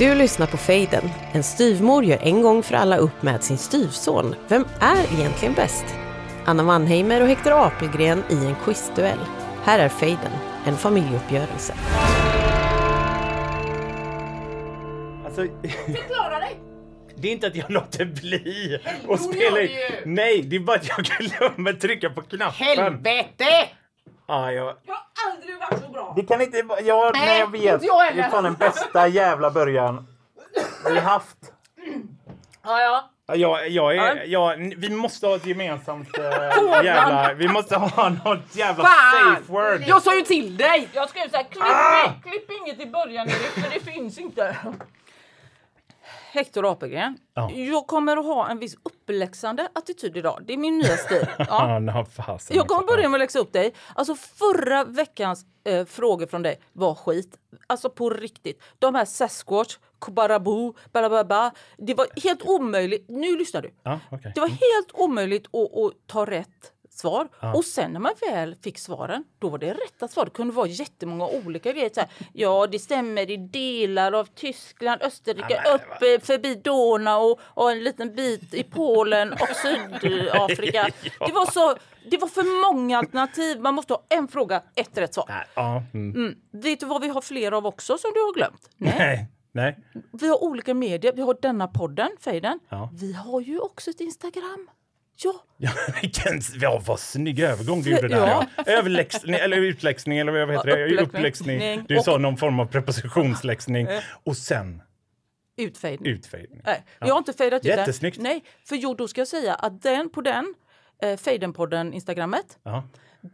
Du lyssnar på Fejden. En styvmor gör en gång för alla upp med sin styvson. Vem är egentligen bäst? Anna Mannheimer och Hector Apelgren i en quizduell. Här är Fejden, en familjeuppgörelse. Alltså, Förklara dig! det är inte att jag låter bli att spela in. Nej, det är bara att jag glömmer trycka på knappen. Helvete! Ja, jag... Jag har aldrig varit så bra. Det kan inte. Jag, Nej, nej, jag vet. inte jag heller. det är fan den bästa jävla början vi har haft. Ja, ja. Ja, Jag, jag är, Ja. jag, vi måste ha ett gemensamt äh, jävla... Vi måste ha något jävla Fan! safe word. Jag sa ju till dig! Jag skrev såhär, klipp, Ah! klipp inget i början Erik, för det finns inte. Hector Apelgren, Ja. jag kommer att ha en viss uppläxande attityd idag. Det är min nya stil. Ja. Fasen Jag kommer börja med att läxa upp dig. Alltså förra veckans eh, frågor från dig var skit. Alltså på riktigt. De här Sasquatch, Kubarabu, Balababa. Det var helt omöjligt. Nu lyssnar du. Ja, okej. Det var helt omöjligt att, att ta rätt svar. Ja. Och sen när man väl fick svaren, då var det rätta svar. Det kunde vara jättemånga olika grejer. Så här, ja, det stämmer i delar av Tyskland, Österrike, Ja, upp eh, förbi Donau och, en liten bit i Polen och Sydafrika. Det var så... Det var för många alternativ. Man måste ha en fråga, ett rätt svar. Nej, ja, mm. Mm. Vet du vad vi har fler av också som du har glömt? Nej. nej. nej. Vi har olika medier. Vi har denna podden, Fejden. Ja. Vi har ju också ett Instagram. Ja, Ja, vilken ja, vad snygg övergång du gjorde där. Ja. Ja. Överläxning, eller utläxning, eller vad heter Ja, det? uppläxning. Uppläxning. Du Och- sa någon form av prepositionsläxning. Och sen utfejdning. utfejdning. Nej, jag har inte fejdat ut den. Nej, för jo, då ska jag säga att den på den eh, Fejdenpodden Instagrammet Ja.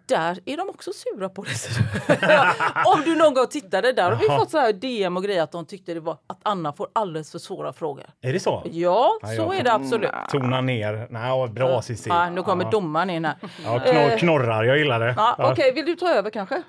Där är de också sura på det. Om du någon gång tittade, där har vi fått så här DM och grejer att de tyckte det var att Anna får alldeles för svåra frågor. Är det så? Ja, Ja, så är det absolut. Tona ner. Nej, bra Cissi. Ja, nu kommer ja. domaren in här. Ja, knor, Eh, knorrar, jag gillar det. Ja. Okej, vill du ta över kanske?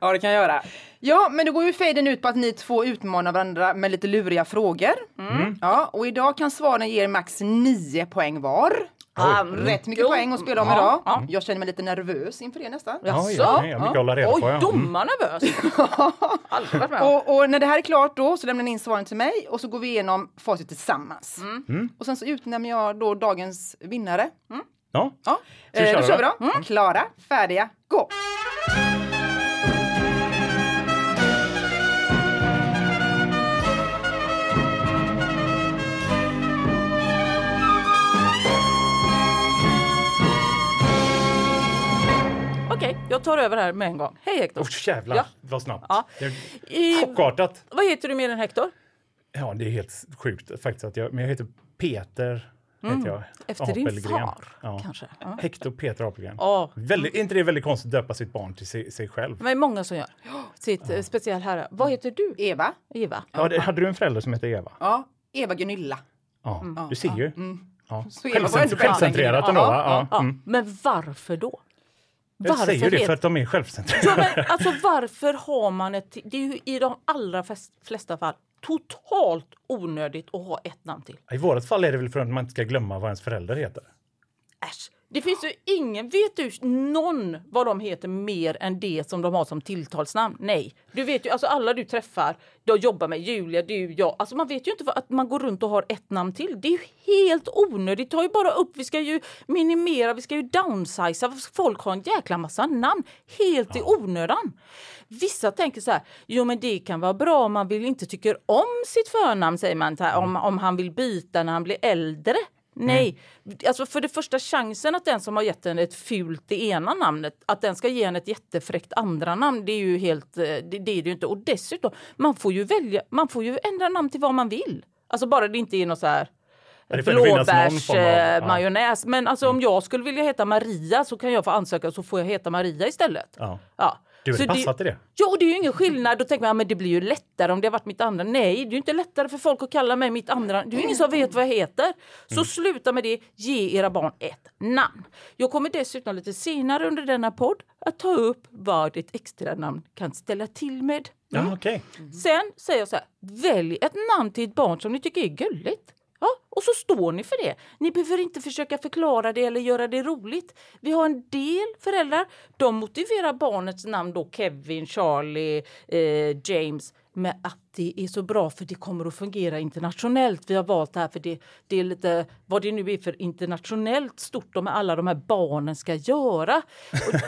Ja, det kan jag göra. Ja, men då går ju fejden ut på att ni två utmanar varandra med lite luriga frågor. Mm. Ja, och idag kan svaren ge er max 9 poäng var. Ja, rätt mycket Jo. poäng att spela om Ja, idag. ja. Jag känner mig lite nervös inför det nästan. Ja, Jaså? ja, jag har mycket att hålla reda Oj, på. Ja. Mm. domaren nervös. Aldrig varit med. Och, och när det här är klart då så lämnar ni in svaren till mig och så går vi igenom facit tillsammans. Mm. Och sen så utnämner jag då dagens vinnare. Ja. Ja, Ska vi eh, då köra kör vi då? då. Klara, färdiga, gå! Okej, jag tar över här med en gång. Hej Hector! Oh, jävlar, Ja. vad snabbt. Ja. Det- I, Chockartat. vad heter du mer än Hector? Ja, det är helt sjukt faktiskt. Att jag, men jag heter Peter. Heter jag. Mm. Efter din Apelgren. far, Ja. kanske? Ja. Hector Peter Apelgren. Ja. Väldigt, är inte det väldigt konstigt att döpa sitt barn till sig, sig själv? Men det är många som gör. Sitt ja. speciell herre. Vad heter du? Eva. Eva? Ja, det, hade du en förälder som hette Eva? Ja, Eva Gunilla. Ja, Mm. du ser ju. Ja. Ändå Självcent- Självcentrerat ändå, Ja, va? Ja. Ja. Mm. Men varför då? Jag säger det för att de är självcentrerade. Ja, alltså varför har man ett... Det är ju i de allra flest- flesta fall totalt onödigt att ha ett namn till. I vårt fall är det väl för att man inte ska glömma vad ens förälder heter. Äsch. Det finns ju ingen, vet du någon vad de heter mer än det som de har som tilltalsnamn? Nej. Du vet ju, alltså alla du träffar, jag jobbar med Julia, du, jag. Alltså man vet ju inte vad, att man går runt och har ett namn till. Det är ju helt onödigt. Ta ju bara upp, vi ska ju minimera, vi ska ju downsiza. Alltså folk har en jäkla massa namn. Helt i onödan. Vissa tänker så här, jo men det kan vara bra om man vill inte tycker om sitt förnamn, säger man, här, om, om han vill byta när han blir äldre. Nej, alltså för det första chansen att den som har gett en ett fult det ena namnet, att den ska ge en ett jättefräckt andra namn, det är ju helt, eh, det, det är det ju inte. Och dessutom, man får ju välja, man får ju ändra namn till vad man vill. Alltså bara det inte är något så här av- ja. blåbärsmajonnäs. Men alltså om jag skulle vilja heta Maria så kan jag få ansöka så får jag heta Maria istället. Ja. Ja. Du Så passat till det. Ja, och det är ju ingen skillnad. Då tänker man, ja, men det blir ju lättare om det har varit mitt andra. Nej, det är ju inte lättare för folk att kalla mig mitt andra. Det är ju ingen som vet vad jag heter. Så Mm. sluta med det. Ge era barn ett namn. Jag kommer dessutom lite senare under denna podd att ta upp vad ett extra namn kan ställa till med. Ja, okej. Sen säger jag så här, välj ett namn till ett barn som ni tycker är gulligt. Ja, och så står ni för det. Ni behöver inte försöka förklara det eller göra det roligt. Vi har en del föräldrar, de motiverar barnets namn då Kevin, Charlie, eh, James med att det är så bra för det kommer att fungera internationellt. Vi har valt det här för det, det är lite vad det nu är för internationellt stort de alla de här barnen ska göra.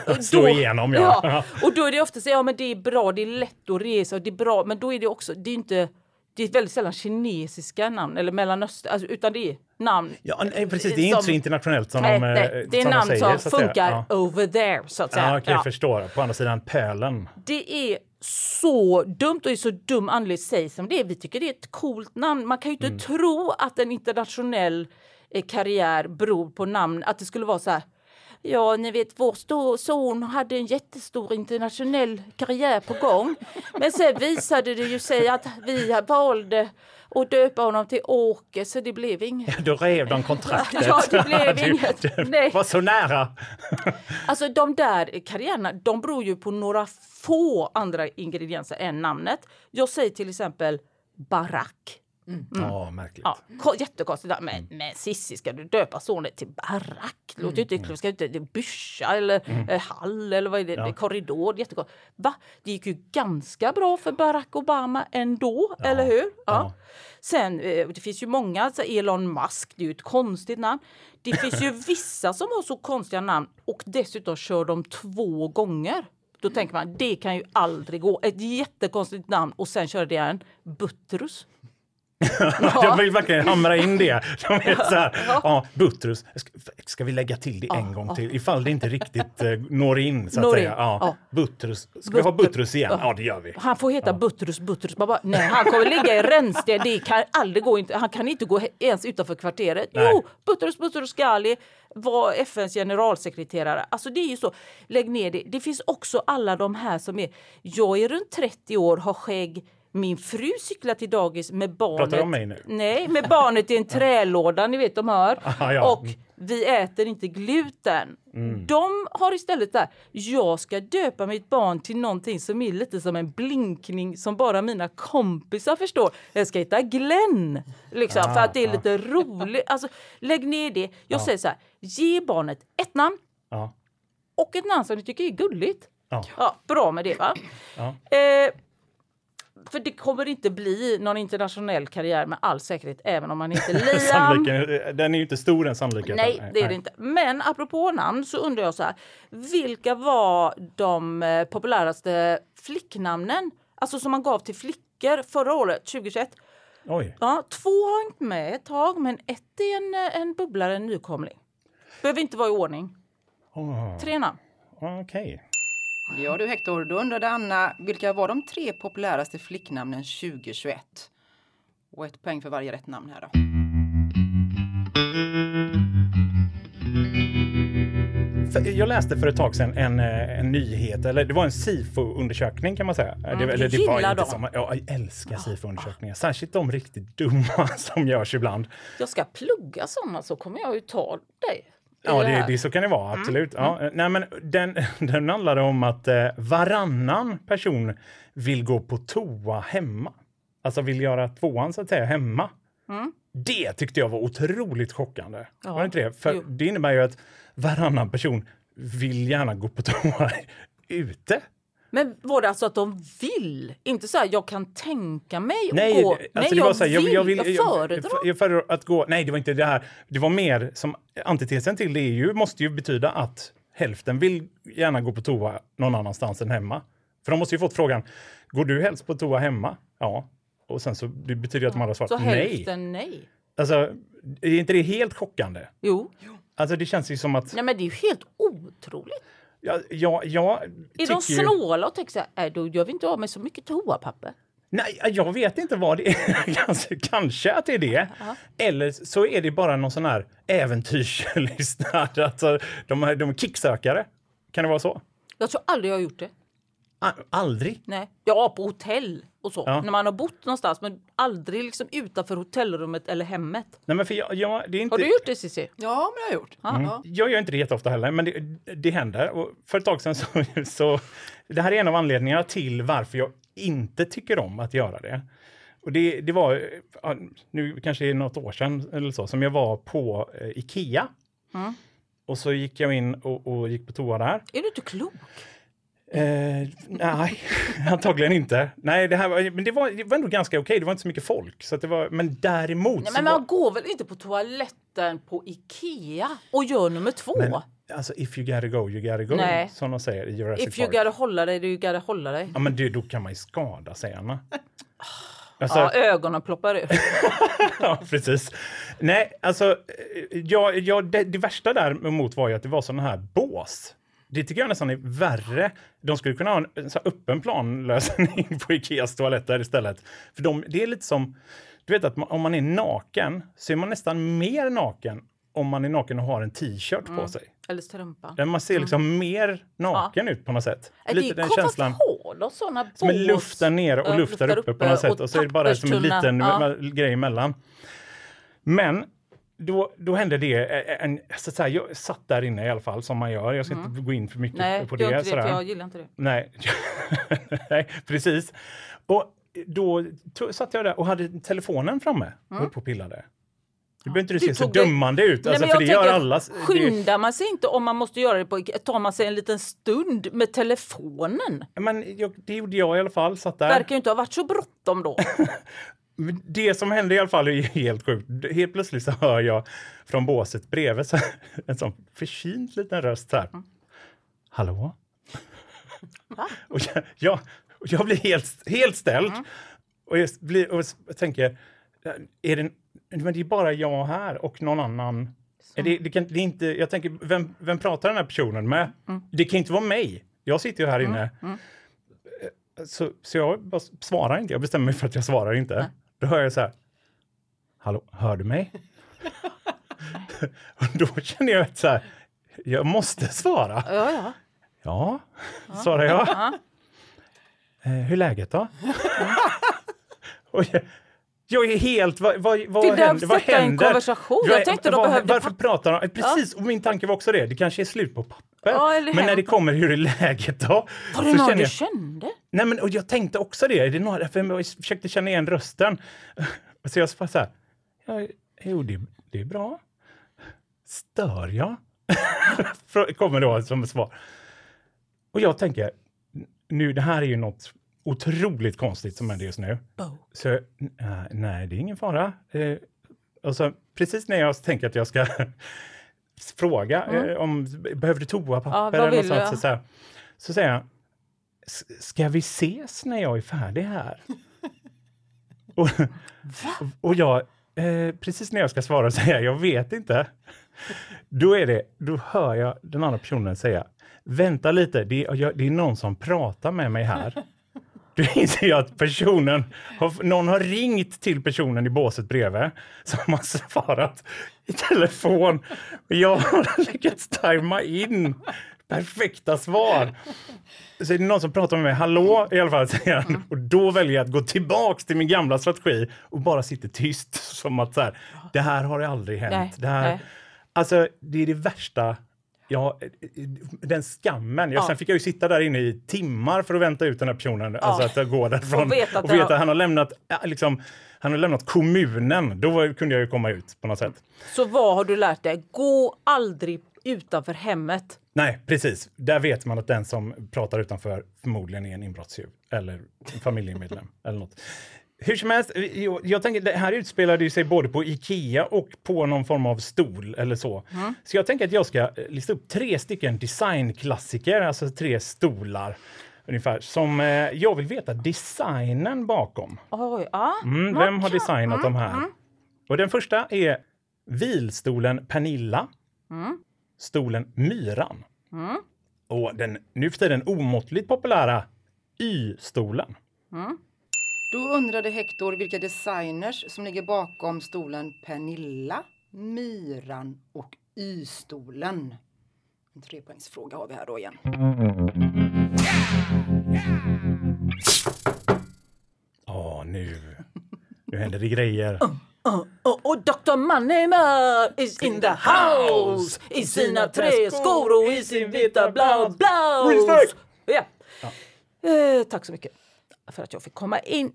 Och, och Slå igenom, ja. ja. Och då är det ofta så ja men det är bra, det är lätt att resa och det är bra, men då är det också, det är inte det är väldigt sällan kinesiska namn eller mellanöstern, alltså, utan det är namn. Ja, nej, precis. Det är inte så internationellt som nej, de, eh, nej, det är som namn säger, som funkar Ja. over there så att säga. Ja, okej, Ja. jag förstår. På andra sidan pölen. Det är så dumt och är så dum anledning sig som det är. Vi tycker det är ett coolt namn. Man kan ju inte Mm. tro att en internationell eh, karriär beror på namn. Att det skulle vara så här. Ja, ni vet, vår son hade en jättestor internationell karriär på gång. Men sen visade det ju sig att vi valde att döpa honom till Åke, så det blev inget. Då rev de kontraktet. Ja, det blev inget. det Nej. var så nära. Alltså de där karriärerna, de beror ju på några få andra ingredienser än namnet. Jag säger till exempel Barack. Ja, märkligt. Ja, ko- jättekonstigt. där. Men, men Cissi, ska du döpa sonen till Barack? Låter ju inte klokt. Ska du inte Byscha eller eh, Hall eller vad är det? Ja. Korridor? Jättekonstigt. Va? Det gick ju ganska bra för Barack Obama ändå, eller hur? Ja. Ja. Sen, eh, det finns ju många, alltså Elon Musk, det är ju ett konstigt namn. Det finns ju vissa som har så konstiga namn och dessutom kör de två gånger. Då tänker man, det kan ju aldrig gå. Ett jättekonstigt namn och sen kör det igen. Buttrus. Jag vill verkligen hamra in det. De är så här, ja, Buttrus, ska, ska vi lägga till det en gång till ifall det inte riktigt eh, når in så att Når säga. in, Ja. ja. Buttrus, ska vi ha Butter- Buttrus igen? Ja, det gör vi. Han får heta Buttrus Buttrus. Bara, nej, han kommer ligga i rännsten. Det kan aldrig gå. Han kan inte gå ens utanför kvarteret. Nej. Jo, Buttrus Buttrus Ghali var FNs generalsekreterare. Alltså det är ju så. Lägg ner det. Det finns också alla de här som är... Jag är runt 30 år, har skägg. Min fru cyklar till dagis med barnet. Pratar du om mig nu? Nej, med barnet i en trälåda, ni vet de hör. Ah, ja. Och vi äter inte gluten. Mm. De har istället där, jag ska döpa mitt barn till någonting som är lite som en blinkning som bara mina kompisar förstår. Jag ska heta Glenn, liksom, för att det är Ah, lite roligt. Alltså, lägg ner det. Jag säger så här, ge barnet ett namn Ja. och ett namn som du tycker är gulligt. Ja. Ja, bra med det va? Ja. Eh, för det kommer inte bli någon internationell karriär med all säkerhet, även om man heter Liam. Den är ju inte stor den sannolikheten. Nej, det är det inte. Men apropå namn så undrar jag så här. Vilka var de eh, populäraste flicknamnen? Alltså som man gav till flickor förra året, 2021. Oj. Ja, två har hängt med ett tag, men ett är en, en bubblare, en nykomling. Behöver inte vara i ordning. Oh. Tre namn. Okej. Ja du Hector, då undrade Anna vilka var de tre populäraste flicknamnen 2021? Och ett poäng för varje rätt namn här då. Jag läste för ett tag sedan en, eh, en nyhet, eller det var en SIFO-undersökning kan man säga. det, eller det var Mm, gillar inte dem. som, ja, jag älskar SIFO-undersökningar, särskilt de riktigt dumma som görs ibland. Jag ska plugga såna så kommer jag ju ta dig. Ja, det, det, så kan det vara, absolut. Ja, eh, nej, men den, den handlade om att eh, varannan person vill gå på toa hemma. Alltså vill göra tvåan så att säga hemma. Det tyckte jag var otroligt chockande. Mm. Ja, Var det inte det? För jo. det innebär ju att varannan person vill gärna gå på toa ute. Men var det alltså att de vill? Inte så här, jag kan tänka mig att Nej, gå. alltså Nej, jag, så här, vill, jag, vill, föredrar. jag, jag föredrar att gå. Nej, det var inte det här. Det var mer som antitesen till ju, måste ju betyda att hälften vill gärna gå på toa någon annanstans än hemma. För de måste ju fått frågan, går du helst på toa hemma? Ja. Och sen så det betyder att de andra så svarat nej. hälften nej. Alltså, är inte det helt chockande? Jo. Alltså det känns ju som att, Nej men det är ju helt otroligt. Ja, ja, jag Är de snåla och tänker så här, "Äh, då gör vi inte av med så mycket toapapper. Nej, jag vet inte vad det är. Kanske, kanske att det är det. Eller så är det bara någon sån här äventyrslyssnare. Alltså, de, är- de är kicksökare. Kan det vara så? Jag tror aldrig jag har gjort det. A- aldrig. Nej. Ja, på hotell och så. Ja. När man har bott någonstans men aldrig liksom utanför hotellrummet eller hemmet. Nej, men för jag, jag, det är inte, Har du gjort det Cissi? Ja, men det har jag gjort. Ja. Jag gör inte det jätteofta heller, men det, det händer. Och för ett tag sedan så, så... Det här är en av anledningarna till varför jag inte tycker om att göra det. Och det, det var, nu kanske det är något år sedan eller så, som jag var på eh, Ikea. Och så gick jag in och, och gick på toa där. Är du inte klok? Eh, nej, antagligen inte. Nej, det här var, men det var, det var ändå ganska okej. Det var inte så mycket folk. Så det var, men däremot... Nej, men var, man går väl inte på toaletten på Ikea och gör nummer två? men, alltså, if you gotta go, you gotta go. Nej. Som de säger i Jurassic If you Park. gotta hålla dig, you gotta hålla dig. Ja, men det, då kan man ju skada sig, Anna. Alltså, Ja, ögonen ploppar ut. Ja, precis. Nej, alltså, eh, ja, ja, det, det värsta däremot var ju att det var sådana här bås. Det tycker jag nästan är värre. De skulle kunna ha en, så öppen planlösning på Ikeas toaletter istället. För de, det är lite som, du vet att man, om man är naken så är man nästan mer naken om man är naken och har en t-shirt Mm. på sig. Eller strumpa. Där man ser liksom mer naken ut på något sätt. Är Lite det den känslan. hål och såna Som är bås. luften nere och Ja, luften luftar uppe på något sätt. Och så är det bara som en liten Ja. grej emellan. Men då, då hände det, en, så säga, jag satt där inne i alla fall som man gör. Jag ska inte gå in för mycket Mm. Nej, på det. för jag gillar inte det. Nej. Nej, precis. Och då satt jag där och hade telefonen framme och höll på och pillade. Du behöver inte du Mm. Se så dömande ut, Nej, alltså, för det gör alla. Skyndar man sig inte om man måste göra det på? Tar man sig en liten stund med telefonen? men jag, det gjorde jag i alla fall, satt där. Verkar ju inte ha varit så bråttom då. Det som hände i alla fall är helt sjukt. Helt plötsligt så hör jag från båset bredvid så en sån förkyld liten röst här. Hallå? och jag, jag, jag blir helt, helt ställd. Och, jag blir, och jag tänker, är det, men det är bara jag här och någon annan. Är det, det kan, det är inte, jag tänker, vem, vem pratar den här personen med? Det kan inte vara mig. Jag sitter ju här inne. Så, så jag svarar inte. Jag bestämmer mig för att jag svarar inte. Då hör jag så här. Hallå, hör du mig? och då känner jag att så här, jag måste svara. Ja, ja. Ja, svarar jag. Eh, hur är läget då? och jag, jag är helt... Vad, vad, vad händer? Vad sätta en händer? konversation? Jag tänkte de vad, behövde Varför pratar de? Precis, och min tanke var också det. Det kanske är slut på papper. Ja, men när det kommer hur är läget då? Var det någon du jag- kände? Nej, men och jag tänkte också det. Är det några, för jag försökte känna igen rösten. Så jag sa så här. Ja, jo, det, det är bra. Stör jag? Kommer då som svar. Och jag tänker, nu, det här är ju något otroligt konstigt som händer just nu. Bo. Så äh, nej, det är ingen fara. Eh, och så, precis när jag tänker att jag ska fråga eh, om behöver du toapapper Ja, eller något sånt, så, så, här, så säger jag, "S- ska vi ses när jag är färdig här? och, och jag, eh, precis när jag ska svara säger jag, jag vet inte. Då, är det, då hör jag den andra personen säga, vänta lite, det jag, det är någon som pratar med mig här. Då inser jag att personen, har, någon har ringt till personen i båset bredvid som har svarat i telefon. Jag har lyckats tajma in perfekta svar. Så är det någon som pratar med mig, hallå i alla fall, säger han. Och då väljer jag att gå tillbaks till min gamla strategi och bara sitta tyst. Som att så här, det här har aldrig hänt. Nej, det här, nej. Alltså, det är det värsta. Ja, den skammen. Jag, Ja. Sen fick jag ju sitta där inne i timmar för att vänta ut den här personen. Alltså att går därifrån Och veta att och veta att han har lämnat, ja, liksom, han har lämnat kommunen. Då var, kunde jag ju komma ut på något sätt. Så vad har du lärt dig? Gå aldrig utanför hemmet. Nej, precis. Där vet man att den som pratar utanför förmodligen är en inbrottstjuv eller familjemedlem eller något. Hur som helst, jag, jag tänker det här utspelade ju sig både på Ikea och på någon form av stol eller så. Så jag tänker att jag ska eh, lista upp tre stycken designklassiker, alltså tre stolar ungefär, som eh, jag vill veta designen bakom. Oj, ja. Mm, vem har designat de här? Och den första är vilstolen Pernilla. Stolen Myran. Och den nu för tiden omåttligt populära Y-stolen. Då undrade Hector vilka designers som ligger bakom stolen Pernilla, Myran och Y-stolen. En trepoängsfråga har vi här då igen. Ja, nu. Nu händer det grejer. Och, och Dr. Mannheimer is in the house i sina tre skor och i sin vita blå blouse. Respect! Ja. Eh, tack så mycket för att jag fick komma in.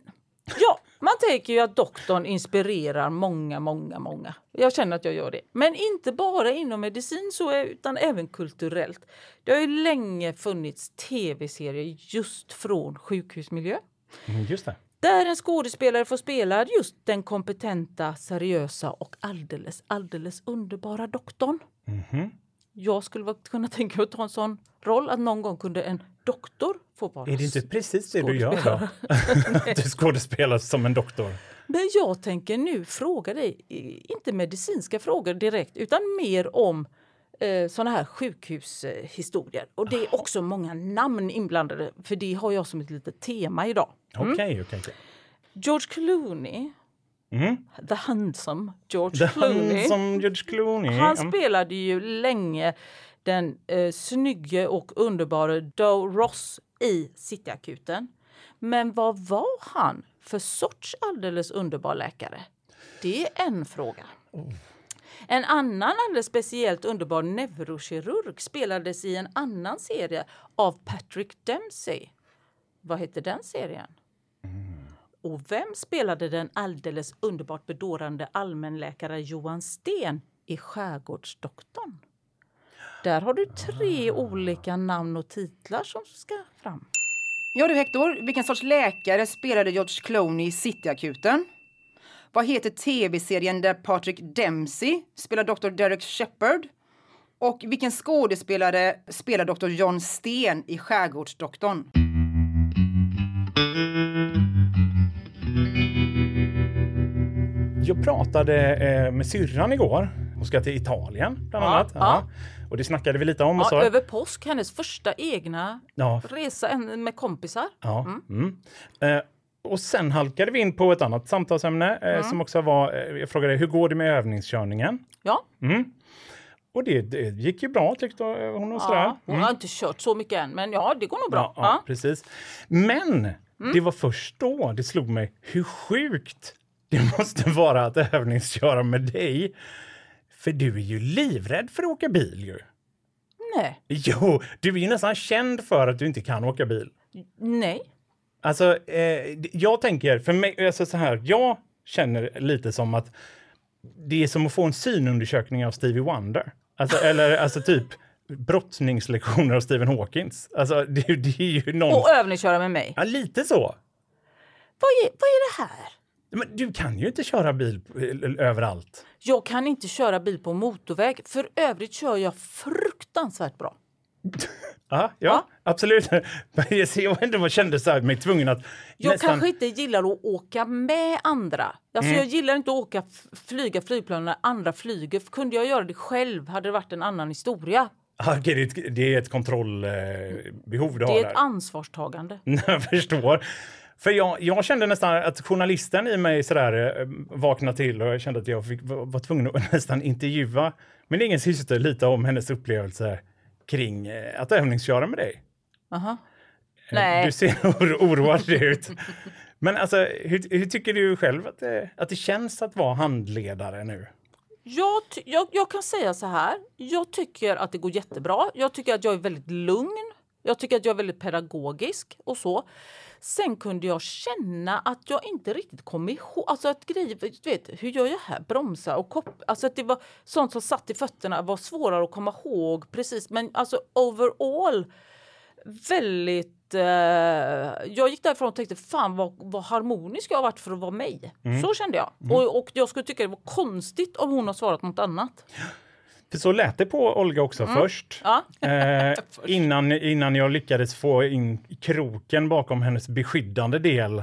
Ja, man tänker ju att doktorn inspirerar många, många, många. Jag känner att jag gör det. Men inte bara inom medicin så, utan även kulturellt. Det har ju länge funnits tv-serier just från sjukhusmiljö. Mm, just det. Där en skådespelare får spela just den kompetenta, seriösa och alldeles, alldeles underbara doktorn. Mhm. Jag skulle kunna tänka mig att ta en sån roll, att någon gång kunde en doktor få vara Är det inte precis det du gör då? du skådespelar som en doktor? Men jag tänker nu fråga dig, inte medicinska frågor direkt, utan mer om eh, såna här sjukhushistorier. Och det är också många namn inblandade, för det har jag som ett litet tema idag. Okej, okej. okej. George Clooney, Mm. the handsome George Det Clooney. han som George Clooney. Han spelade ju länge den eh, snygge och underbara Doe Ross i Cityakuten. Men vad var han för sorts alldeles underbar läkare? Det är en fråga. En annan alldeles speciellt underbar neurokirurg spelades i en annan serie av Patrick Dempsey. Vad hette den serien? Och vem spelade den alldeles underbart bedårande allmänläkare Johan Sten i Skärgårdsdoktorn? Där har du tre olika namn och titlar som ska fram. Ja du Hector, vilken sorts läkare spelade George Clooney i Cityakuten? Vad heter tv-serien där Patrick Dempsey spelar Dr. Derek Shepard? Och vilken skådespelare spelar Dr. John Sten i Skärgårdsdoktorn? Jag pratade eh, med syrran igår. Hon ska till Italien bland annat. ja. Och det snackade vi lite om. Och Ja, så. över påsk, hennes första egna resa med kompisar. Ja. Mm. Eh, och sen halkade vi in på ett annat samtalsämne eh, som också var, eh, jag frågade hur går det med övningskörningen? Ja, Mm. Och det, det gick ju bra tyckte hon och sådär. ja. hon har inte kört så mycket än, men ja, det går nog bra. Ja. precis. Men det var först då det slog mig hur sjukt det måste vara att övningsköra med dig. För du är ju livrädd för att åka bil ju. Nej, Jo, du är ju nästan känd för att du inte kan åka bil. nej. Alltså, eh, jag tänker, för mig, alltså så här, jag känner lite som att det är som att få en synundersökning av Stevie Wonder. Alltså, eller alltså typ brottningslektioner av Stephen Hawkins. Alltså, det, det är ju någon... Och övningsköra med mig. Ja, lite så. Vad är, vad är det här? Men du kan ju inte köra bil eh, överallt. Jag kan inte köra bil på motorväg. För övrigt kör jag fruktansvärt bra. Ja, ja, Ja. absolut. Jag kände så här, mig tvungen att Jag nästan... kanske inte gillar att åka med andra. Alltså Mm. Jag gillar inte att åka, flyga flygplan när andra flyger. Kunde jag göra det själv hade det varit en annan historia. Ah, okej, det, är ett, det är ett kontrollbehov du Det har är där. ett ansvarstagande. Jag förstår. För jag, jag kände nästan att journalisten i mig sådär eh, vaknade till och jag kände att jag fick, var, var tvungen att nästan intervjua min egen syster lite om hennes upplevelser kring eh, att övningsköra med dig. Aha. Eh, Nej. Du ser oro- oroad ut. Men alltså, hur, hur tycker du själv att det, att det känns att vara handledare nu? Jag, jag, jag kan säga så här. Jag tycker att det går jättebra. Jag tycker att jag är väldigt lugn. Jag tycker att jag är väldigt pedagogisk och så. Sen kunde jag känna att jag inte riktigt kom ihåg, alltså att grejer, du vet, hur gör jag här? Bromsa och koppla, alltså att det var sånt som satt i fötterna var svårare att komma ihåg precis. Men alltså overall väldigt... Eh, jag gick därifrån och tänkte fan vad, vad harmonisk jag har varit för att vara mig. Så kände jag. Och, och jag skulle tycka det var konstigt om hon har svarat något annat. För så lät det på Olga också först. Ja. Eh, innan, innan jag lyckades få in kroken bakom hennes beskyddande del.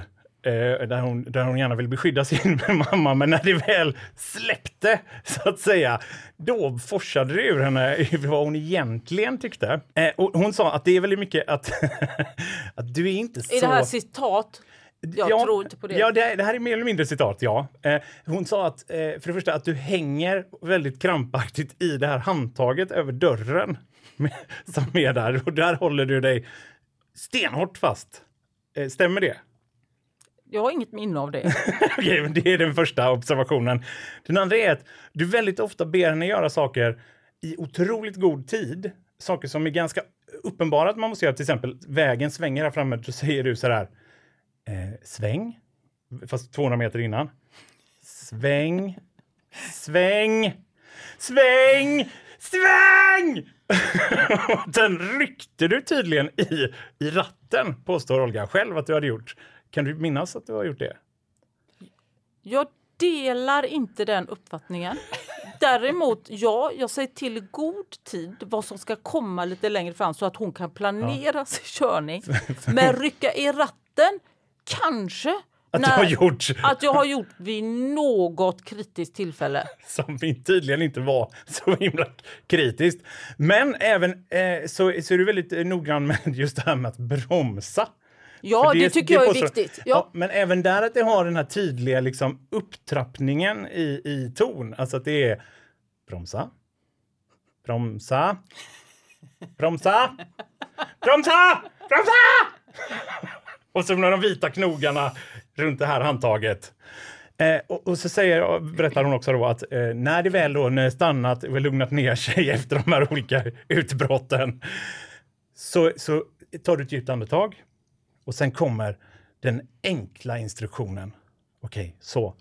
Eh, där, hon, där hon gärna vill beskydda sin mamma, men när det väl släppte, så att säga, då forsade det ur henne vad hon egentligen tyckte. Eh, och hon sa att det är väldigt mycket att, att du är inte så... Är det här citat? Jag tror inte på det. Ja, det, det här är mer eller mindre citat, ja. Eh, hon sa att, eh, för det första, att du hänger väldigt krampaktigt i det här handtaget över dörren med, som är där. Och där håller du dig stenhårt fast. Eh, stämmer det? Jag har inget minne av det. Men det är den första observationen. Den andra är att du väldigt ofta ber henne göra saker i otroligt god tid. Saker som är ganska uppenbara att man måste göra. Till exempel vägen svänger här framme. Då säger du så här. Eh, sväng, fast 200 meter innan. Sväng, sväng, sväng, sväng! Den ryckte du tydligen i, i ratten, påstår Olga själv att du hade gjort. Kan du minnas att du har gjort det? Jag delar inte den uppfattningen. Däremot, ja, jag säger till god tid vad som ska komma lite längre fram så att hon kan planera sin körning. Men rycka i ratten, kanske. Att du har gjort Att jag har gjort vid något kritiskt tillfälle. som tydligen inte var så himla kritiskt. Men även eh, så, så är du väldigt eh, noggrann med just det här med att bromsa. Ja, För det, tycker jag är påstår- viktigt. Ja. Ja. men även där att det har den här tydliga liksom, upptrappningen i, i ton. Alltså att det är bromsa, bromsa, bromsa, bromsa, bromsa! Och så med de vita knogarna runt det här handtaget. Eh, och, och så säger, berättar hon också då att eh, när det väl då när stannat och lugnat ner sig efter de här olika utbrotten så, så tar du ett djupt andetag och sen kommer den enkla instruktionen. Okej, så.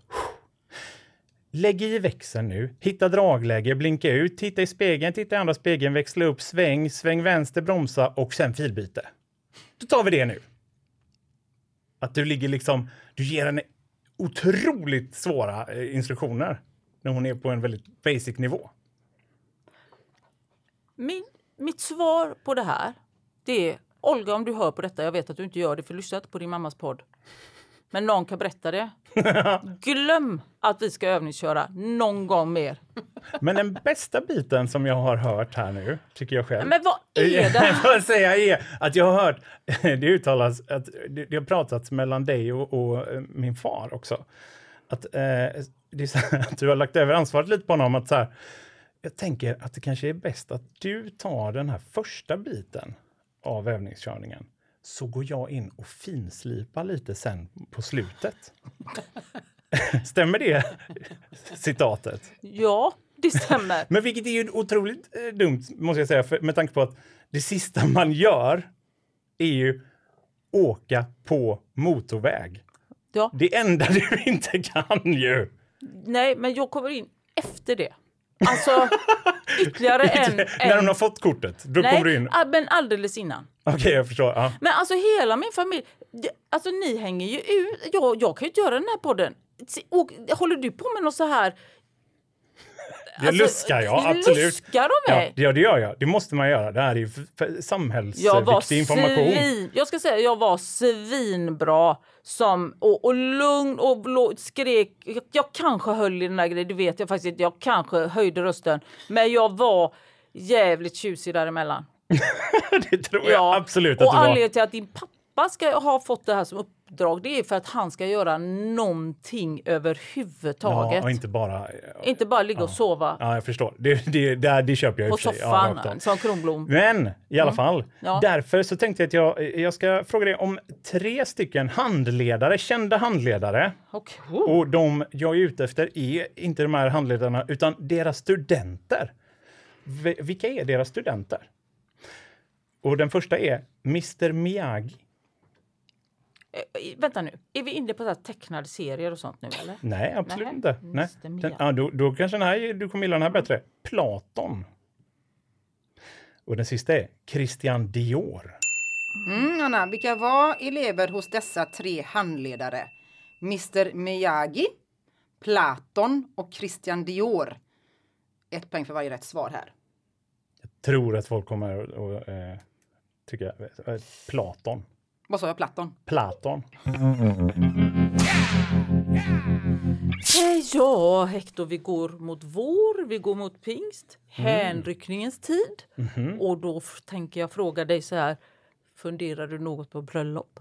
Lägg i växeln nu, hitta dragläge, blinka ut, titta i spegeln, titta i andra spegeln, växla upp, sväng, sväng vänster, bromsa och sen filbyte. Då tar vi det nu. Att du ligger liksom, du ger henne otroligt svåra eh, instruktioner när hon är på en väldigt basic nivå. Min, mitt svar på det här det är Olga, om du hör på detta, jag vet att du inte gör det för du lyssnar inte på din mammas podd. Men någon kan berätta det. Glöm att vi ska övningsköra någon gång mer. Men den bästa biten som jag har hört här nu, tycker jag själv. Men vad är det vill säga är att jag har hört, det uttalas, att det, har pratats mellan dig och, och eh, min far också. Att, eh, här, att du har lagt över ansvaret lite på honom. Att så här, jag tänker att det kanske är bäst att du tar den här första biten av övningskörningen. Så går jag in och finslipar lite sen på slutet. Stämmer det citatet? Ja, det stämmer. Men vilket är ju otroligt eh, dumt, måste jag säga, för, med tanke på att det sista man gör är ju åka på motorväg. Ja. Det enda du inte kan ju. Nej, men jag kommer in efter det. Alltså ytterligare en... När hon har fått kortet, då kommer du in. ah, men alldeles innan. Okej, jag förstår. Ja. Men alltså hela min familj, alltså ni hänger ju ut. Jag, jag kan ju inte göra den här podden. Håller du på med något så här? Det luskar jag, absolut. Luskar de Ja, mig? ja, det gör jag. Det måste man göra. Det här är ju samhällsviktig information. svin, jag ska säga jag var svinbra som, och, och lugn och blå, skrek. Jag, jag kanske höll i den där grejen, det vet jag faktiskt. Jag kanske höjde rösten. Men jag var jävligt tjusig däremellan. det tror jag absolut att och du var. anledningen till att din pappa ska ha fått det här som uppdrag det är för att han ska göra någonting överhuvudtaget. Ja, och inte bara... Inte bara ligga och sova Ja, jag förstår. Det, det, det, det köper jag i på och för sig. Ja, soffan av. som Kronblom. Men i alla fall, Mm. Ja. därför så tänkte jag att jag, jag ska fråga dig om tre stycken handledare, kända handledare. Okej. Och de jag är ute efter är inte de här handledarna, utan deras studenter. Vilka är deras studenter? Och den första är Mr Miyagi. Eh, Vänta nu, är vi inne på så här tecknade serier och sånt nu eller? Nej, absolut Nej, inte. Nej. Den, ja, då, då kanske den här, du kommer gilla den här bättre. Platon. Och den sista är Christian Dior. Mm, Anna, vilka var elever hos dessa tre handledare? Mr Miyagi, Platon och Christian Dior. Ett poäng för varje rätt svar här. tror att folk kommer att eh, tycka... Eh, Platon. Vad sa jag? Platon? Platon. Ja, Hector, vi går mot vår, vi går mot pingst, hänryckningens tid. Och då tänker jag fråga dig så här, funderar du något på bröllop?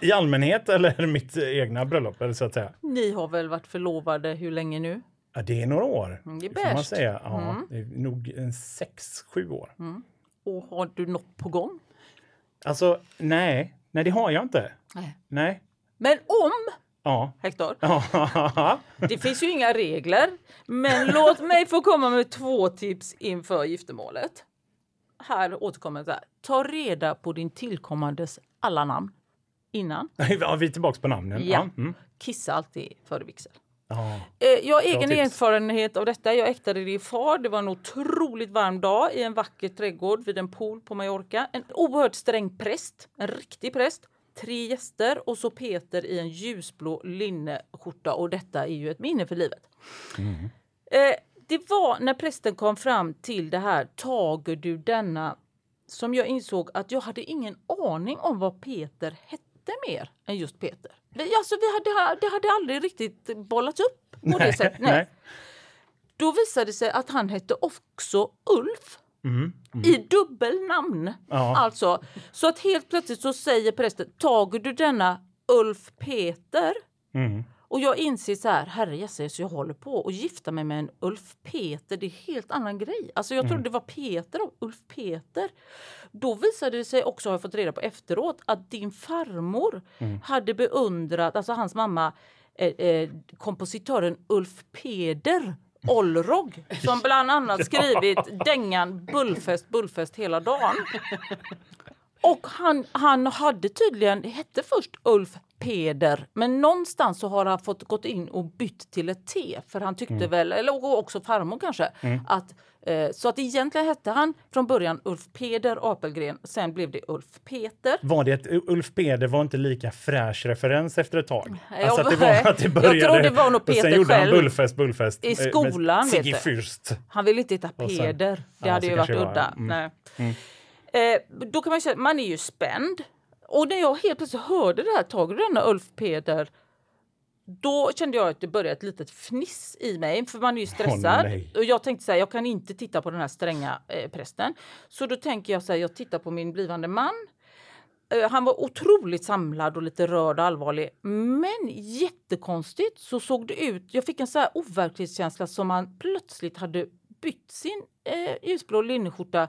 I allmänhet eller mitt egna bröllop, eller så att säga. Ni har väl varit förlovade hur länge nu? Ja, det är några år. Mm, det är får man bäst. säga. Ja, Det är nog en sex, sju år. Och har du något på gång? Alltså, nej. Nej, det har jag inte. Nej. Nej. Men om, Ja. Hector, Ja. det finns ju inga regler, men låt mig få komma med två tips inför giftermålet. Här återkommer här. Ta reda på din tillkommandes alla namn. innan. Ja, vi är tillbaka på namnen. Ja. Mm. Kissa alltid före vigsel. Ja. Eh, Jag har egen erfarenhet av detta. Jag äktade det i far. Det var en otroligt varm dag i en vacker trädgård vid en pool på Mallorca. En oerhört sträng präst, en riktig präst. Tre gäster och så Peter i en ljusblå linneskjorta och detta är ju ett minne för livet. Eh, det var när prästen kom fram till det här tager du denna som jag insåg att jag hade ingen aning om vad Peter hette mer än just Peter. Vi, alltså, vi hade, det hade aldrig riktigt bollats upp på det sättet. Nej. Då visade det sig att han hette också Ulf. I dubbelnamn. Ja. Alltså, så att helt plötsligt så säger prästen, tager du denna Ulf Peter? Mm. Och jag inser så här, herre jösses, jag håller på att gifta mig med en Ulf Peter. Det är en helt annan grej. Alltså jag trodde det var Peter och Ulf Peter. Då visade det sig också, har jag fått reda på efteråt, att din farmor hade beundrat, alltså hans mamma, eh, eh, kompositören Ulf Peder Olrog som bland annat skrivit dängan Bullfest, Bullfest hela dagen. Och han, han hade tydligen, hette först Ulf Peder, men någonstans så har han fått gått in och bytt till ett T för han tyckte väl, eller också farmor kanske, att eh, så att egentligen hette han från början Ulf Peder Apelgren, sen blev det Ulf Peter. Var det ett Ulf Peder var inte lika fräsch referens efter ett tag? Nej, Alltså att det jag- var att det jag började, tror det var nog Peter sen gjorde han själv. Bullfest, Bullfest. I eh, med skolan, vet Sigge du. Fürst. Han ville inte heta Peder. Det Ja, hade ju varit udda. var. Mm. Nej. Eh, då kan man ju säga att man är ju spänd. Och när jag helt plötsligt hörde det här, tager du denna Ulf Peder? Då kände jag att det började ett litet fniss i mig, för man är ju stressad. nej. och jag tänkte så här, jag kan inte titta på den här stränga eh, prästen. Så då tänker jag så här, jag tittar på min blivande man. Eh, Han var otroligt samlad och lite rörd och allvarlig. Men jättekonstigt så såg det ut. Jag fick en så här overklighetskänsla som han plötsligt hade bytt sin eh, ljusblå linneskjorta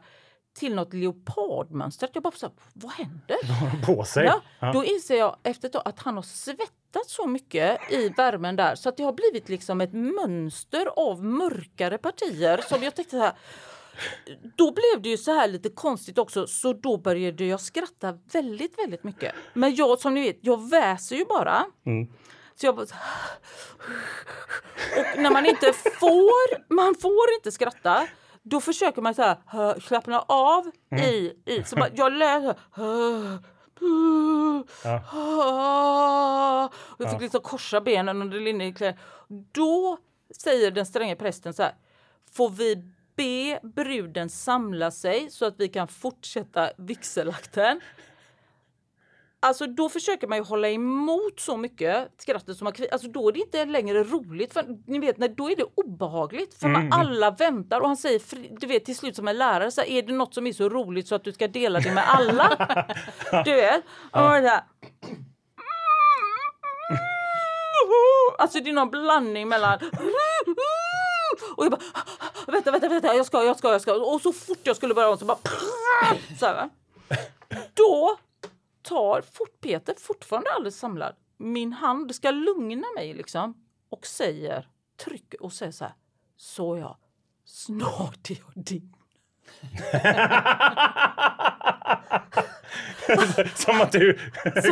till något leopardmönster. Jag bara så här, vad händer? På sig. Ja, Ja. Då inser jag efter ett tag att han har svettats så mycket i värmen där så att det har blivit liksom ett mönster av mörkare partier som jag tänkte så här. Då blev det ju så här lite konstigt också så då började jag skratta väldigt, väldigt mycket. Men jag som ni vet, jag väser ju bara. Så jag bara Och när man inte får, man får inte skratta. Då försöker man så här, hö- slappna av i, i så man, jag läser Ja. Jag fick liksom korsa benen under linnekläder. Då säger den stränga prästen så här. Får vi be bruden samla sig så att vi kan fortsätta vigselakten? Alltså då försöker man ju hålla emot så mycket skrattet som man Alltså då är det inte längre roligt. För ni vet, när, då är det obehagligt. För man, alla väntar och han säger, du vet till slut som en lärare, så här, är det något som är så roligt så att du ska dela det med alla? du vet? Och man så här, Alltså det är någon blandning mellan och jag bara vänta, vänta, vänta, jag ska, jag ska, jag ska. Och så fort jag skulle börja om så bara så här? Då tar fort Peter, fortfarande alldeles samlad, min hand ska lugna mig liksom och säger, trycker och säger så här. Så ja, snart är jag din. Som att du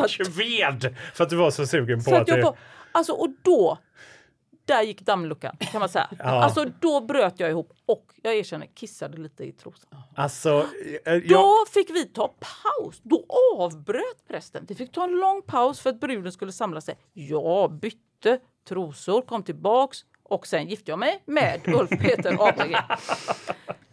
kved för att du var så sugen på Så att, att jag det... på, alltså, och då, där gick dammluckan kan man säga. Alltså då bröt jag ihop och jag erkänner kissade lite i trosan. Alltså, eh, jag, Då fick vi ta paus. Då avbröt prästen. Vi fick ta en lång paus för att bruden skulle samla sig. Jag bytte trosor, kom tillbaks och sen gifte jag mig med Ulf Peter Apelgren.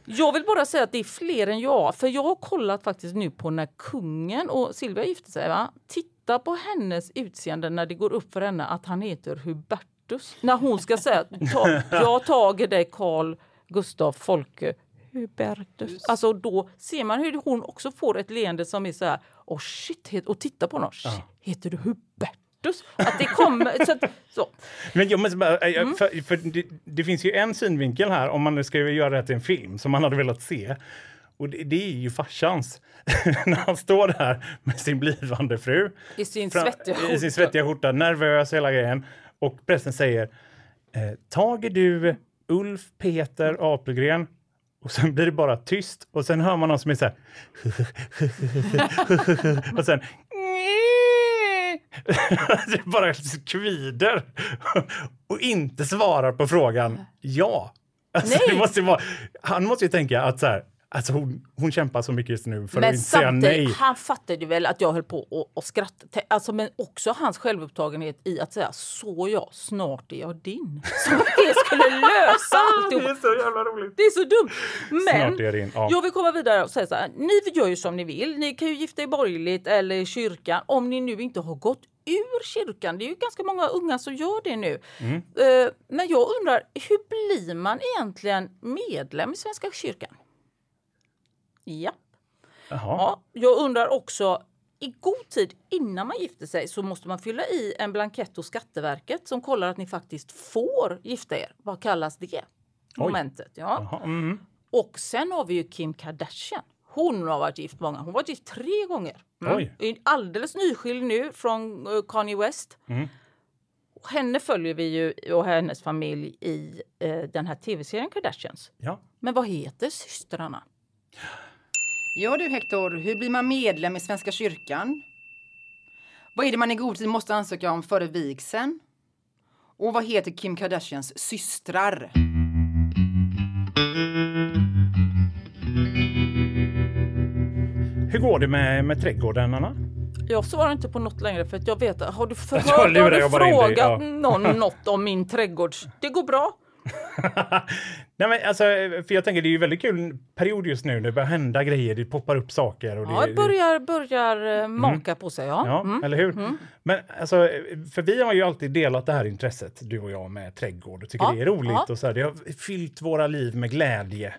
Jag vill bara säga att det är fler än jag, för jag har kollat faktiskt nu på när kungen och Silvia gifte sig. Va? Titta på hennes utseende när det går upp för henne att han heter Hubertus. När hon ska säga ta, jag tager dig Karl Gustav Folke Hubertus. Alltså då ser man hur hon också får ett leende som är så här, oh shit, och titta på honom, shit, heter du Hubertus? Att det kommer, så, att, så. Men jag måste bara, eh, Mm. för, för det, det finns ju en synvinkel här om man nu ska göra det till en film som man hade velat se. Och det, det är ju farsans. När han står där med sin blivande fru. I sin fram- svettiga I sin skjorta. svettiga skjorta, nervös hela grejen. Och prästen säger, eh, tager du Ulf Peter Apelgren? Och sen blir det bara tyst och sen hör man någon som är så här. och sen bara kvider och inte svarar på frågan ja. Alltså, Nej. det måste vara, han måste ju tänka att så här, alltså hon, hon kämpar så mycket just nu för Men att inte säga nej. han fattade väl att jag höll på att- att skratta. Te- Alltså, men också hans självupptagenhet i att säga så ja, snart är jag din. Som att det skulle lösa Det är så jävla roligt. Det är så dumt. Men Snart är jag din, ja. jag vill komma vidare och säga så här. Ni gör ju som ni vill. Ni kan ju gifta er borgerligt eller i kyrkan om ni nu inte har gått ur kyrkan. Det är ju ganska många unga som gör det nu. Mm. Eh, Men jag undrar, hur blir man egentligen medlem i Svenska kyrkan? Ja. Jaha. Ja, jag undrar också, i god tid innan man gifter sig så måste man fylla i en blankett hos Skatteverket som kollar att ni faktiskt får gifta er. Vad kallas det? Momentet. Ja. Mm. Och sen har vi ju Kim Kardashian. Hon har varit gift många. Hon har varit gift tre gånger. Mm. Oj. Alldeles nyskild nu från eh, Kanye West. Mm. Henne följer vi ju och hennes familj i eh, den här tv-serien Kardashians. Ja. Men vad heter systrarna? Ja du Hector, hur blir man medlem i Svenska kyrkan? Vad är det man i god tid måste ansöka om före vigseln? Och vad heter Kim Kardashians systrar? Hur går det med, med trädgården, Anna? Jag svarar inte på något längre för att jag vet Har du förhört, har du in dig, frågat ja. någon något om min trädgårds... Det går bra. Nej, men alltså, för jag tänker det är ju väldigt kul period just nu. Det börjar hända grejer, det poppar upp saker. Och det, Ja, börjar, börjar eh, maka på sig. Ja. Ja, Mm. eller hur? Men alltså, för vi har ju alltid delat det här intresset, du och jag, med trädgård och tycker Ja, det är roligt. ja. Och så här, det har fyllt våra liv med glädje.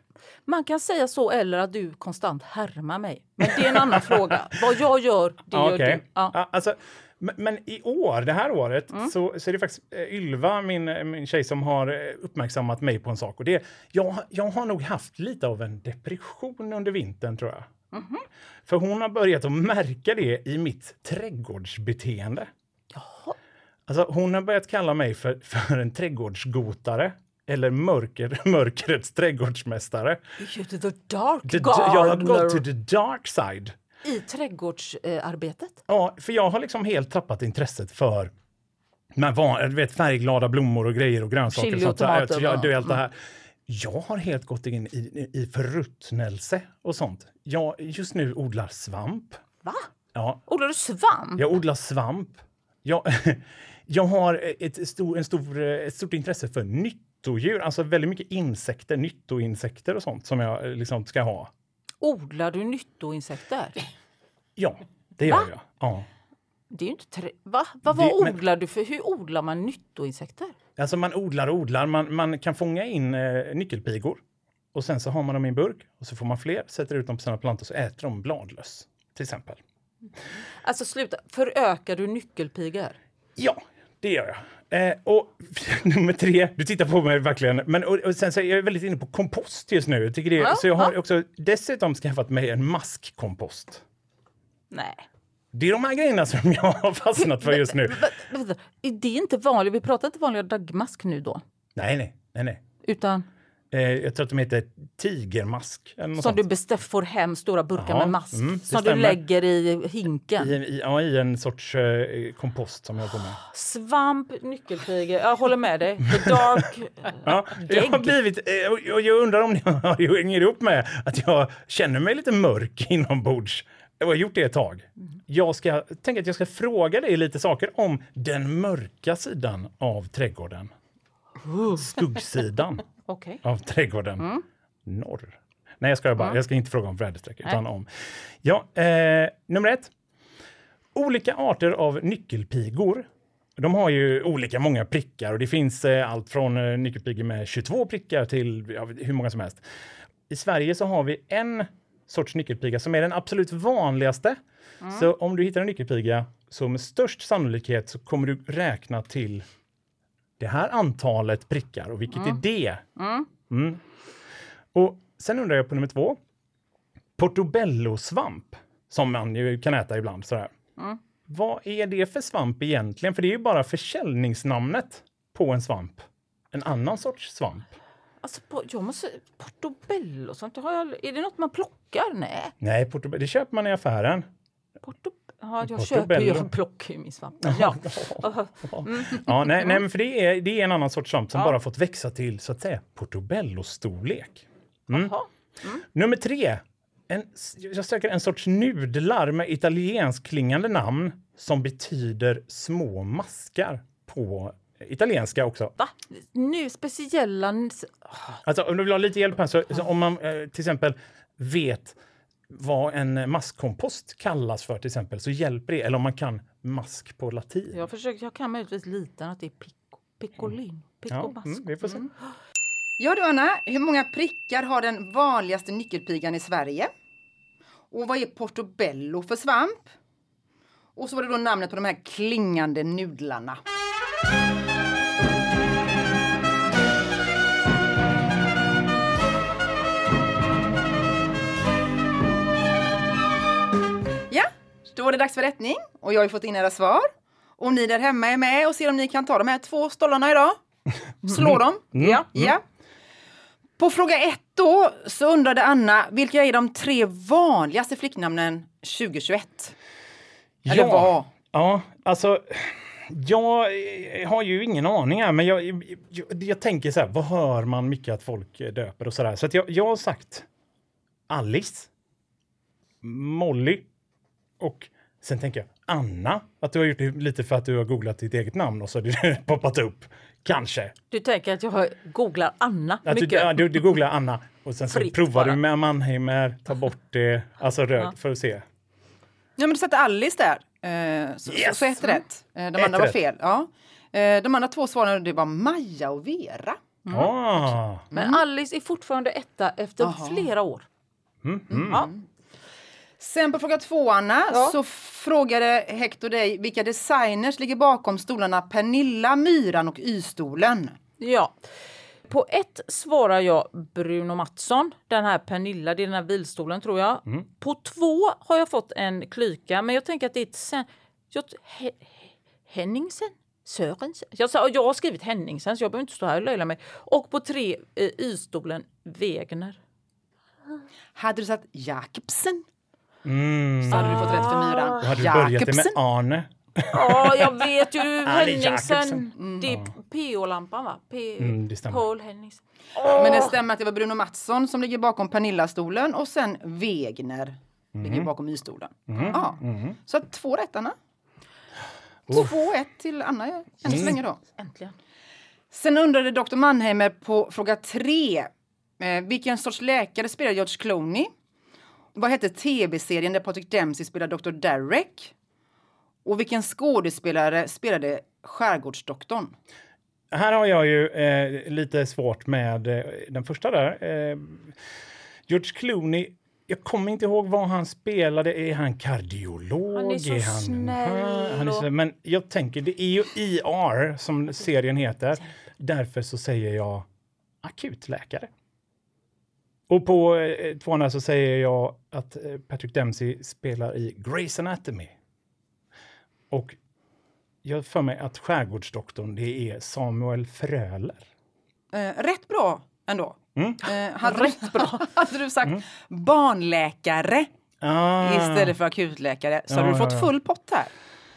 Man kan säga så eller att du konstant härmar mig. Men det är en annan fråga. Vad jag gör, det Ja, gör okej. du. Ja, alltså, men, men i år, det här året, Mm. så, så är det faktiskt eh, Ylva, min, min tjej, som har eh, uppmärksammat mig på en sak. Och det, jag, jag har nog haft lite av en depression under vintern, tror jag. Mhm. För hon har börjat att märka det i mitt trädgårdsbeteende. Jaha. Alltså, hon har börjat kalla mig för, för en trädgårdsgotare. Eller mörker, mörkrets trädgårdsmästare. You're to the dark The, jag har gardener gått to the dark side. I trädgårdsarbetet. Ja, för jag har liksom helt tappat intresset för men van, du vet, färgglada blommor och grejer och grönsaker. Chili och sånt. Så, tomater, ja, va? du, allt det här. Jag har helt gått in i, i förruttnelse och sånt. Jag just nu odlar svamp. Va? Ja, Odlar du svamp? jag odlar svamp. Jag, jag har ett, stor, en stor, ett stort intresse för nyttodjur, alltså väldigt mycket insekter, nyttoinsekter och sånt som jag liksom ska ha. Odlar du nyttoinsekter? Ja, det gör Va? jag. Ja. Det är inte trä... Va? Va, vad Det- men- odlar du för? Hur odlar man nyttoinsekter? Alltså man odlar och odlar, man, man kan fånga in eh, nyckelpigor och sen så har man dem i en burk och så får man fler, sätter ut dem på sina plantor så äter de bladlöss till exempel. Alltså sluta, förökar du nyckelpigor? Ja, det gör jag. Eh, och nummer tre, du tittar på mig verkligen, men och, och sen så är jag väldigt inne på kompost just nu. Jag tycker det, Ja, så jag har ja. också dessutom skaffat mig en maskkompost. Nej. Det är de här grejerna som jag har fastnat för just nu. Vänta, är det inte vanligt? Vi pratar inte vanliga dagmask nu då? Nej, nej, nej, nej. Utan jag tror att de heter tigermask. Eller något som sånt. du bestäm, får hem stora burkar Jaha, med mask mm, det som du stämmer. lägger i hinken. I, i, ja, I en sorts eh, kompost som jag har med. Svamp, nyckelpigor. Jag håller med dig. The dark... Ja, jag har blivit, eh, och jag undrar om ni har hänger ihop med att jag känner mig lite mörk inombords. Jag har gjort det ett tag. Jag ska, tänker att jag ska fråga dig lite saker om den mörka sidan av trädgården. Skuggsidan Okej. av trädgården. Norr. Nej, jag ska, bara, jag ska inte fråga om väderstreck. Utan om, ja, eh, nummer ett. Olika arter av nyckelpigor. De har ju olika många prickar och det finns eh, allt från eh, nyckelpigor med 22 prickar till ja, hur många som helst. I Sverige så har vi en sorts nyckelpiga som är den absolut vanligaste. Så om du hittar en nyckelpiga så med störst sannolikhet så kommer du räkna till det här antalet prickar och vilket är det? Mm. Och sen undrar jag på nummer två. Portobellosvamp, som man ju kan äta ibland. Sådär. Vad är det för svamp egentligen? För det är ju bara försäljningsnamnet på en svamp. En annan sorts svamp. Alltså, på, jag måste... Portobello sånt. Har jag, är det något man plockar? Nej. Nej, portobello, det köper man i affären. Porto, Ja, jag köper ju, plockar ju min svamp. Ja. Ja, nej, nej, men för det är, det är en annan sorts svamp som Ja. bara fått växa till så att säga portobello-storlek. Mm. Jaha. Nummer tre. En, jag söker en sorts nudlar med italiensk klingande namn som betyder små maskar på italienska också. Va? Nu speciella... Alltså, om du vill ha lite hjälp här, så, så om man eh, till exempel vet vad en maskkompost kallas för till exempel, så hjälper det. Eller om man kan mask på latin. Jag, försöker, jag kan möjligtvis lite att det är pico, piccolin. Ja, Picomasco. mm, vi får se. Ja du Anna, hur många prickar har den vanligaste nyckelpigan i Sverige? Och vad är portobello för svamp? Och så var det då namnet på de här klingande nudlarna. Då var det dags för rättning och jag har ju fått in era svar. Och ni där hemma är med och ser om ni kan ta de här två stollarna idag. Slå dem. Ja. ja. På fråga ett då så undrade Anna vilka är de tre vanligaste flicknamnen 2021? Eller vad? Ja, alltså... Jag har ju ingen aning här, men jag, jag, jag tänker så här, vad hör man mycket att folk döper och så där? Så jag, jag har sagt Alice, Molly och sen tänker jag Anna. Att du har gjort det lite för att du har googlat ditt eget namn och så har det poppat upp. Kanske. Du tänker att jag googlar Anna Att du, mycket? ja, du, du googlar Anna och sen så Fritt provar bara. du med Mannheimer, tar bort det, alltså röd, Ja. för att se. Ja, men du satte Alice där. Eh, så, Yes! så, så ett rätt. Eh, de Ett andra var fel. Ja. Eh, de andra två svaren det var Maja och Vera. Ah. Men Alice är fortfarande etta efter Jaha. flera år. Mm. Ja. Sen på fråga två, Anna, Ja. så frågade Hector dig vilka designers ligger bakom stolarna Pernilla, Myran och Y-stolen. ja. På ett svarar jag Bruno Mattsson, den här Pernilla, det är den här vilstolen tror jag. På två har jag fått en klyka, men jag tänker att det är ett sen... Jag, he, he, Henningsen? Sörensen? Jag, sa, jag har skrivit Henningsen så jag behöver inte stå här och löjla mig. Och på tre, eh, Y-stolen Wegener. Hade du satt Jakobsen Mm. så hade du fått rätt för Myran. Då hade du börjat det med. Arne. Ja, jag vet ju Henningsen. Jacobsen. Det är PO-lampan va? P- Mm, det stämmer. Paul Henningsen. Men det stämmer att det var Bruno Mattsson som ligger bakom Pernilla-stolen och sen Wegner ligger bakom Y-stolen. Ja. Så att två rätt, Anna. 2-1 till Anna än så länge då. Äntligen. Sen undrade Dr. Mannheimer på fråga tre. Eh, vilken sorts läkare spelar George Clooney? Vad hette tv-serien där Patrick Dempsey spelade Dr. Derek? Och vilken skådespelare spelade Skärgårdsdoktorn? Här har jag ju eh, lite svårt med eh, den första där. Eh, George Clooney, jag kommer inte ihåg vad han spelade. Är han kardiolog? Han är så han, snäll han är så, Men jag tänker, det är ju ER som serien heter. Därför så säger jag akutläkare. Och på eh, tvåan så säger jag att eh, Patrick Dempsey spelar i Grey's Anatomy. Och jag för mig att skärgårdsdoktorn det är Samuel Fröler. Eh, rätt bra ändå. Mm. Eh, hade, rätt bra. hade du sagt barnläkare Ah, istället för akutläkare så hade Ja, du fått full pott här.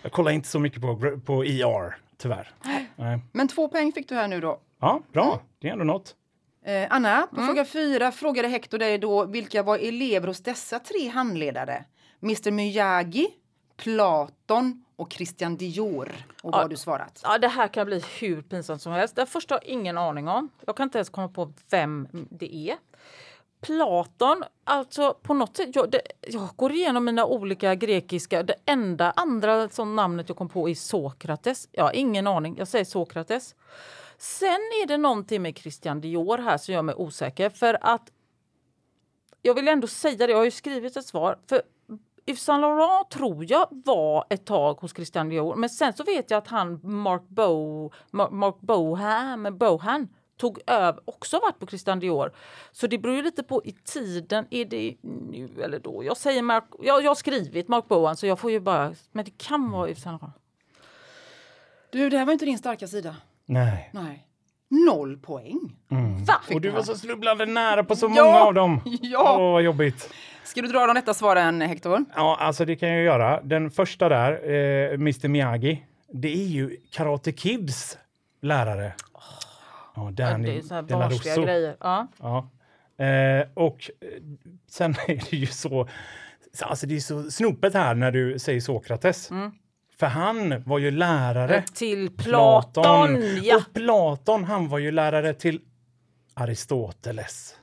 Jag kollar inte så mycket på, på ER, tyvärr. Nej. Men två poäng fick du här nu då. Ja, bra. Det är ändå något. Eh, Anna, på fråga fyra frågade Hector dig då vilka var elever hos dessa tre handledare? Mr Miyagi, Platon och Christian Dior. Och vad har du svarat? Ja, det här kan bli hur pinsamt som helst. Det första har jag ingen aning om. Jag kan inte ens komma på vem det är. Platon, alltså på något sätt, jag, det, jag går igenom mina olika grekiska, det enda andra som namnet jag kom på är Sokrates. Jag har ingen aning, jag säger Sokrates. Sen är det någonting med Christian Dior här som gör mig osäker för att jag vill ändå säga det, jag har ju skrivit ett svar. För Yves Saint Laurent tror jag var ett tag hos Christian Dior men sen så vet jag att han Mark, Bo, Mark, Mark Bohan, Bohan tog över, också varit på Christian Dior. Så det beror ju lite på i tiden, är det nu eller då? Jag säger Mark, jag, jag har skrivit Mark Bohan så jag får ju bara, men det kan vara Yves Saint Laurent. Du, det här var inte din starka sida. Nej. Nej. Noll poäng. Va? Och du var så snubblande nära på så Ja, många av dem. ja. Åh, vad jobbigt. Ska du dra de rätta svaren, Hector? Ja, alltså det kan jag göra. Den första där, eh, Mr Miyagi, det är ju Karate Kids lärare. Ja, Det Danny är så här De La Russo. grejer. Ja. Ja. Eh, och eh, sen är det ju så, så- alltså det är så snopet här när du säger Sokrates. Mm. För han var ju lärare Till Platon, ja. Och Platon, han var ju lärare till Aristoteles.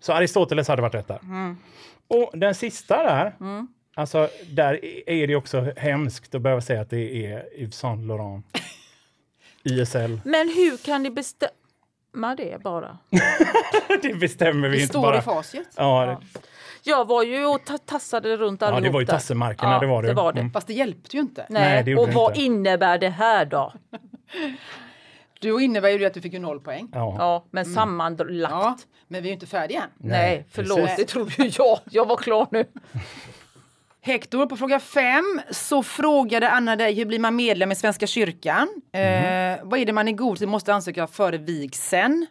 Så Aristoteles hade varit rätt där. Mm. Och den sista där, alltså där är det också hemskt att behöva säga att det är Yves Saint Laurent. YSL. Men hur kan ni bestämma det bara? det bestämmer vi Det inte står bara. i facit. Ja, det, Jag var ju och ta- tassade runt ja, allihop det var ju tassemarkerna, Ja, det var det. det var det. Mm. Fast det hjälpte ju inte. Nej, Nej, det och vad inte. innebär det här då? Då innebär ju det att du fick ju noll poäng. Ja. Ja, men sammanlagt. Ja, men vi är ju inte färdiga än. Nej, förlåt, precis. det trodde ju jag. Jag var klar nu. Hector, på fråga fem så frågade Anna dig hur blir man medlem i Svenska kyrkan? Eh, vad är det man i god tid måste ansöka före vigseln?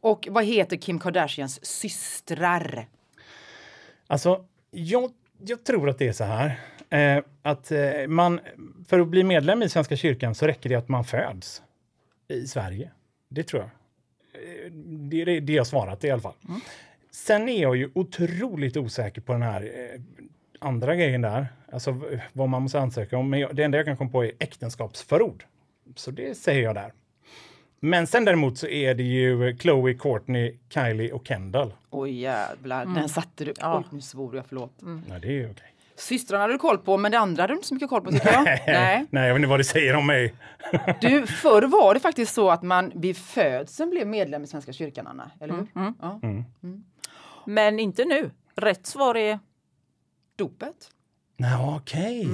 Och vad heter Kim Kardashians systrar? Alltså, jag, jag tror att det är så här. Eh, att eh, man, för att bli medlem i Svenska kyrkan så räcker det att man föds i Sverige. Det tror jag. Eh, det är det, jag svarat i alla fall. Sen är jag ju otroligt osäker på den här eh, andra grejen där. Alltså vad man måste ansöka om. Men jag, det enda jag kan komma på är äktenskapsförord. Så det säger jag där. Men sen däremot så är det ju Chloe, Courtney, Kylie och Kendall. Oj jävlar, den satte du. Ja. Oj, nu svor jag, förlåt. Ja, det är okej. Systrarna hade du koll på, men det andra hade du inte så mycket koll på tycker jag. Nej. Nej, jag vet inte vad det säger om mig. Du, förr var det faktiskt så att man vid födseln blev medlem i Svenska kyrkan, Anna. Eller hur? Ja. Men inte nu. Rätt svar är Dopet. Nej, okej.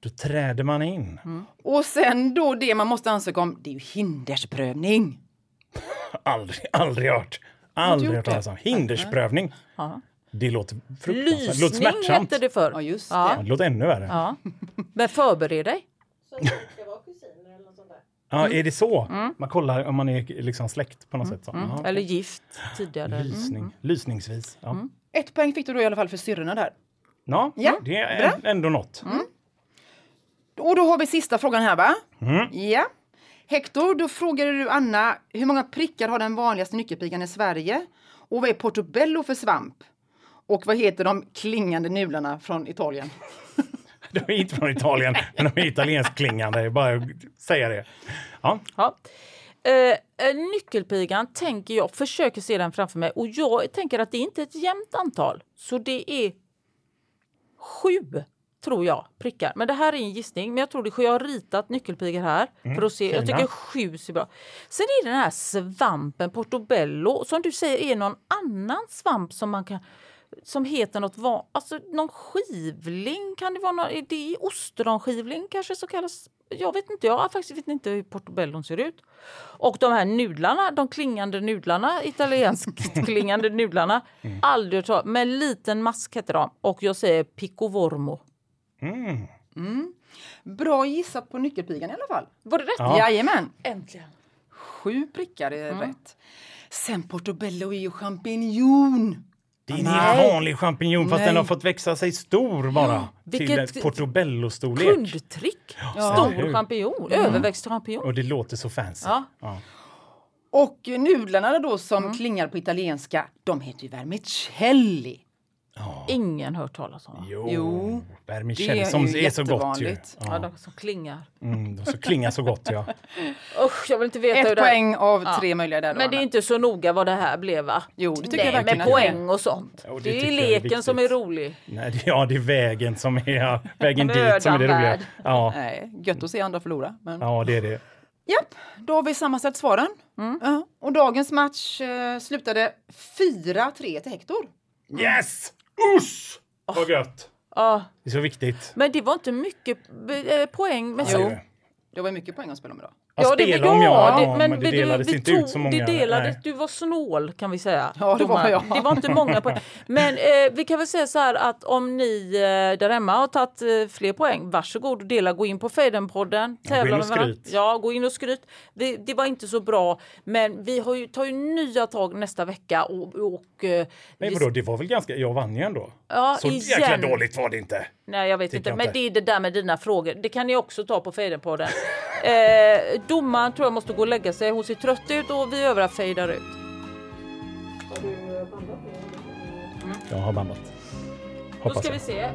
Då träder man in. Och sen då det man måste ansöka om, det är ju hindersprövning. Aldrig, aldrig hört. Aldrig gjort hört talas om. Hindersprövning. Ja. Det låter fruktansvärt. Det låter lysning smärtsamt. hette det förr. Ja, just Ja. Det låter ännu värre. Ja, Ja. Men förbered dig. är det så? Man kollar om man är liksom släkt på något sätt. Så. Ja. Eller gift tidigare. Lysning. Lysningsvis. Ja. Ett poäng fick du då i alla fall för syrrorna där. Ja, Ja, det är ändå något. Och då har vi sista frågan här va? Ja. Hector, då frågade du Anna hur många prickar har den vanligaste nyckelpigan i Sverige? Och vad är portobello för svamp? Och vad heter de klingande nudlarna från Italien? De är inte från Italien, men de är italienskt klingande. Bara att säga det. Ja. Ja. Eh, eh, nyckelpigan tänker jag, försöker se den framför mig och jag tänker att det inte är ett jämnt antal. Så det är sju, tror jag, prickar. Men det här är en gissning. Men jag tror det. Jag har ritat nyckelpigor här. för att se. Jag tycker sju ser bra. Sen är det den här svampen portobello som du säger är någon annan svamp som man kan som heter något van, alltså någon skivling kan det vara någon, är det ostronskivling kanske så kallas jag vet inte, jag har faktiskt vet inte hur portobellon ser ut. Och de här nudlarna, de klingande nudlarna, italienskt klingande nudlarna, aldrig hört talas med en liten mask heter de. Och jag säger piccovormo. Mm. Bra gissat på nyckelpigan i alla fall. Var det rätt? Ja. Jajamän. Äntligen. Sju prickar är rätt. Sen portobello är ju champinjon. Det är en Nej. helt vanlig champinjon fast Nej. den har fått växa sig stor bara. vilket till portobello-storlek. Kundtrick. eller Stor champinjon. Överväxt champinjon. Och det låter så fancy. Ja. Ja. Och nudlarna då som klingar på italienska, de heter ju vermicelli. Ingen hört talas om. Jo, Jo, vermicelli det är som ju är så gott ju. jättevanligt. Ja, de som klingar. Mm, de så klingar så gott ja. Usch, jag vill inte veta hur Ett poäng av Ja. tre möjliga där Men det är inte så noga vad det här blev va? Jo, det tycker Nej, jag verkligen med är. poäng och sånt. Jo, det det, är jag är leken som är rolig. Nej, det, ja, det är vägen som är ja, vägen dit som är det roliga. Ja, Nej, gött att se andra förlora. Men... ja, det är det. Japp, då har vi sammanställt svaren. Ja, och dagens match eh, slutade 4-3 till Hector. Yes! Usch! Vad gött! Ja, Det är så viktigt. men det var inte mycket eh, poäng. Men Jo. så, Det var mycket poäng att spela med då. Ja, det, spela om jag, det, men, det delades vi inte tog, ut så många. Det delades, nej. du var snål kan vi säga. Ja, det var jag. Det var inte många poäng. Men eh, vi kan väl säga så här att om ni eh, där hemma har tagit eh, fler poäng, varsågod och dela. Gå in på Fejden-podden. Ja, gå in och skryt. Ja, gå in och skryt. Vi, det var inte så bra, men vi har ju, tar ju nya tag nästa vecka. Och, och, eh, Nej, vadå, det var väl ganska... Jag vann ju ändå. Ja, så igen. jäkla dåligt var det inte. Nej, jag vet Tycker inte. jag Men inte. det är det där med dina frågor. Det kan ni också ta på Fejden-podden. eh, domaren tror jag måste gå och lägga sig. Hon ser trött ut och vi övriga fejdar ut. Jag har bandat. Då Hoppas ska jag. vi se.